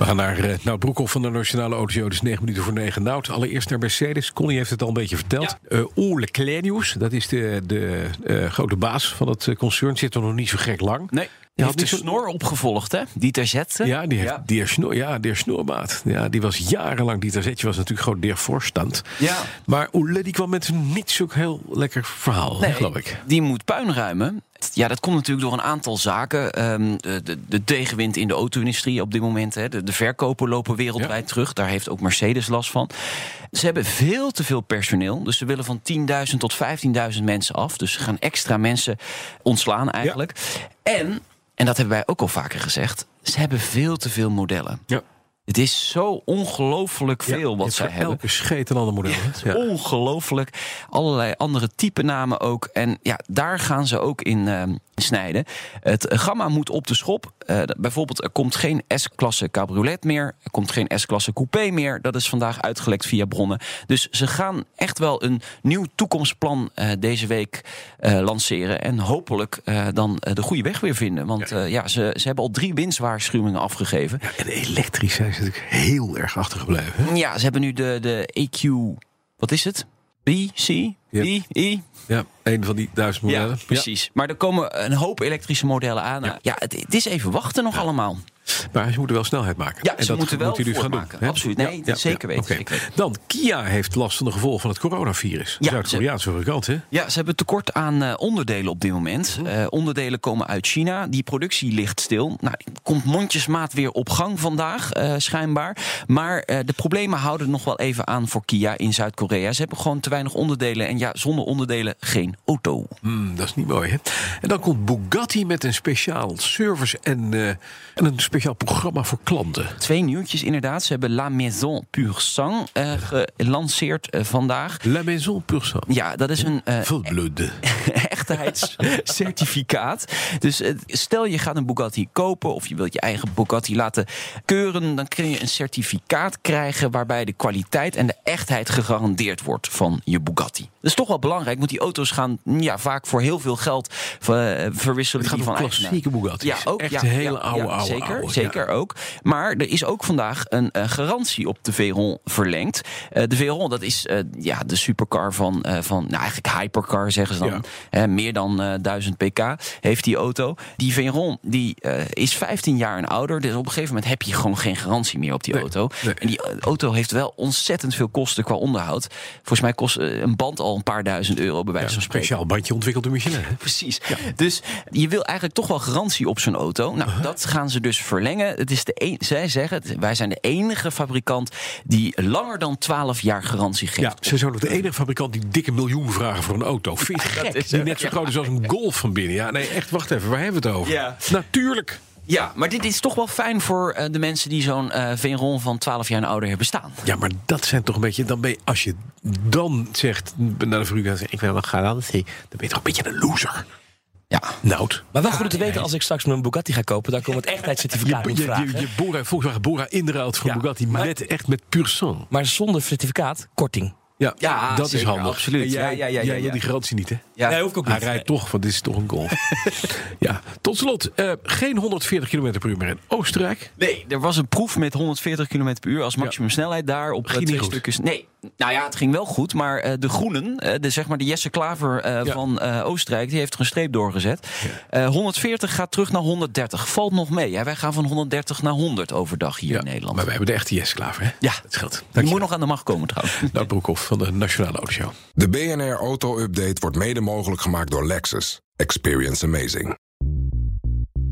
We gaan naar uh, Nout Broekhoff van de Nationale. Het is 9 minuten voor 9. Nout, allereerst naar Mercedes. Connie heeft het al een beetje verteld. Ja. Uh, Ole Klenius, dat is de, de uh, grote baas van het concern. Zit er nog niet zo gek lang. Nee. Die had de snor opgevolgd, hè? Dieter Zetje. Ja, die heeft, ja. Die snor, ja, de snormaat. Ja, die was jarenlang. Dieter Zetje was natuurlijk gewoon de voorstand. Ja. Maar Oele, die kwam met een niet zo heel lekker verhaal, nee, geloof ik. Die moet puin ruimen. Ja, dat komt natuurlijk door een aantal zaken. Um, de, de, de, tegenwind in de auto-industrie op dit moment. Hè. De, de verkopen lopen wereldwijd ja. terug. Daar heeft ook Mercedes last van. Ze hebben veel te veel personeel. Dus ze willen van 10.000 tot 15.000 mensen af. Dus ze gaan extra mensen ontslaan eigenlijk. Ja. En en dat hebben wij ook al vaker gezegd. Ze hebben veel te veel modellen. Ja. Het is zo ongelooflijk veel ja, wat zij hebben. Elke scheet een ander model. Ja, Ongelooflijk. Allerlei andere type namen ook. En ja, daar gaan ze ook in uh, snijden. Het gamma moet op de schop. Uh, bijvoorbeeld, er komt geen S-klasse cabriolet meer. Er komt geen S-klasse coupé meer. Dat is vandaag uitgelekt via bronnen. Dus ze gaan echt wel een nieuw toekomstplan uh, deze week lanceren. En hopelijk dan de goede weg weer vinden. Want ja, ja ze, ze hebben al drie winstwaarschuwingen afgegeven. Ja, en elektrisch zijn ze natuurlijk heel erg achtergebleven. Hè? Ja, ze hebben nu de, de EQ. Wat is het? B, I, I. Ja, een van die duizend modellen. Ja, precies. Maar er komen een hoop elektrische modellen aan. Ja, ja het, het, is even wachten nog allemaal. Maar ze moeten wel snelheid maken. Ja, en ze dat moeten wel dus gaan maken. Absoluut. Nee, Ja, zeker weten. weten. Dan, Kia heeft last van de gevolgen van het coronavirus. Zuid-Koreaanse fabrikant, hè? Ja, ze hebben tekort aan uh, onderdelen op dit moment. Uh, onderdelen komen uit China. Die productie ligt stil. Nou, komt mondjesmaat weer op gang vandaag, uh, schijnbaar. Maar de problemen houden nog wel even aan voor Kia in Zuid-Korea. Ze hebben gewoon te weinig onderdelen. En ja, zonder onderdelen geen auto. Hmm, dat is niet mooi, hè? En dan komt Bugatti met een speciaal service en, en een speciaal programma voor klanten. Twee nieuwtjes inderdaad. Ze hebben La Maison Pur Sang uh, gelanceerd uh, vandaag. La Maison Pur Sang. Ja, dat is een uh, Echtheidscertificaat. dus stel je gaat een Bugatti kopen of je wilt je eigen Bugatti laten keuren, dan kun je een certificaat krijgen waarbij de kwaliteit en de echtheid gegarandeerd wordt van je Bugatti. Dat is toch wel belangrijk, want die auto's gaan ja, vaak voor heel veel geld verwisselen. Het gaat van klassieke Bugatti. Ja, ook. Echt ja, hele ja, oude, ja, oude, zeker, oude. Zeker ook. Maar er is ook vandaag een uh, garantie op de Veyron verlengd. Uh, de Veyron, dat is uh, ja, de supercar van, van nou eigenlijk hypercar zeggen ze dan. Meer dan 1000 pk heeft die auto. Die Veyron die, is 15 jaar en ouder. Dus op een gegeven moment heb je gewoon geen garantie meer op die Nee, auto. nee. En die auto heeft wel ontzettend veel kosten qua onderhoud. Volgens mij kost een band al een paar duizend euro bij wijze Ja, van een spreken. speciaal bandje ontwikkeld door Michelin. hè? Precies. Dus je wil eigenlijk toch wel garantie op zo'n auto. Nou, dat gaan ze dus verlengen. Het is de een, zij zeggen, wij zijn de enige fabrikant die langer dan 12 jaar garantie geeft. Ja, ze zijn ook de enige fabrikant die dikke miljoen vragen voor een auto. Vind je gek? is Die net zo groot is als een golf van binnen. Ja, nee, echt, wacht even, waar hebben we het over? Ja. Natuurlijk. Ja, maar dit is toch wel fijn voor eh, de mensen die zo'n eh Veyron van 12 jaar en ouder hebben staan. Ja, maar dat zijn toch een beetje... Dan ben je, als je dan zegt naar de zegt, Ik wil een garantie. Dan ben je toch een beetje een loser. Ja. Noud. Maar wel goed om te weten, als ik straks mijn Bugatti ga kopen, dan komt het echtheidscertificaat Je, je, vragen. je, je Bora, Volkswagen Bora inruilt voor Ja, Bugatti maar- met, echt met pur sang. Maar zonder certificaat, korting. Ja, Ja, dat is handig. absoluut. Ja, ja, ja, jij ja, wil die garantie niet, hè? Ja. Nee, hoef ik ook Hij niet. rijdt toch, want dit is toch een golf. ja, tot slot. eh, geen 140 km per uur meer in Oostenrijk. Nee, er was een proef met 140 km per uur als maximum snelheid daar op eh, Ging twee goed. stukjes. Nee, nou ja, het ging wel goed, maar eh, de Groenen, eh, de, zeg maar de Jesse Klaver eh, Ja. van eh, Oostenrijk, die heeft er een streep doorgezet. Eh 140 gaat terug naar 130. Valt nog mee. Hè? Wij gaan van 130 naar 100 overdag hier in Nederland. Maar we hebben de echte Yes klaver, hè? Ja. Dat scheelt. Je moet nog aan de macht komen trouwens. Nou, Broekhoff van de Nationale Autoshow. De BNR Auto Update wordt mede mogelijk gemaakt door Lexus. Experience amazing.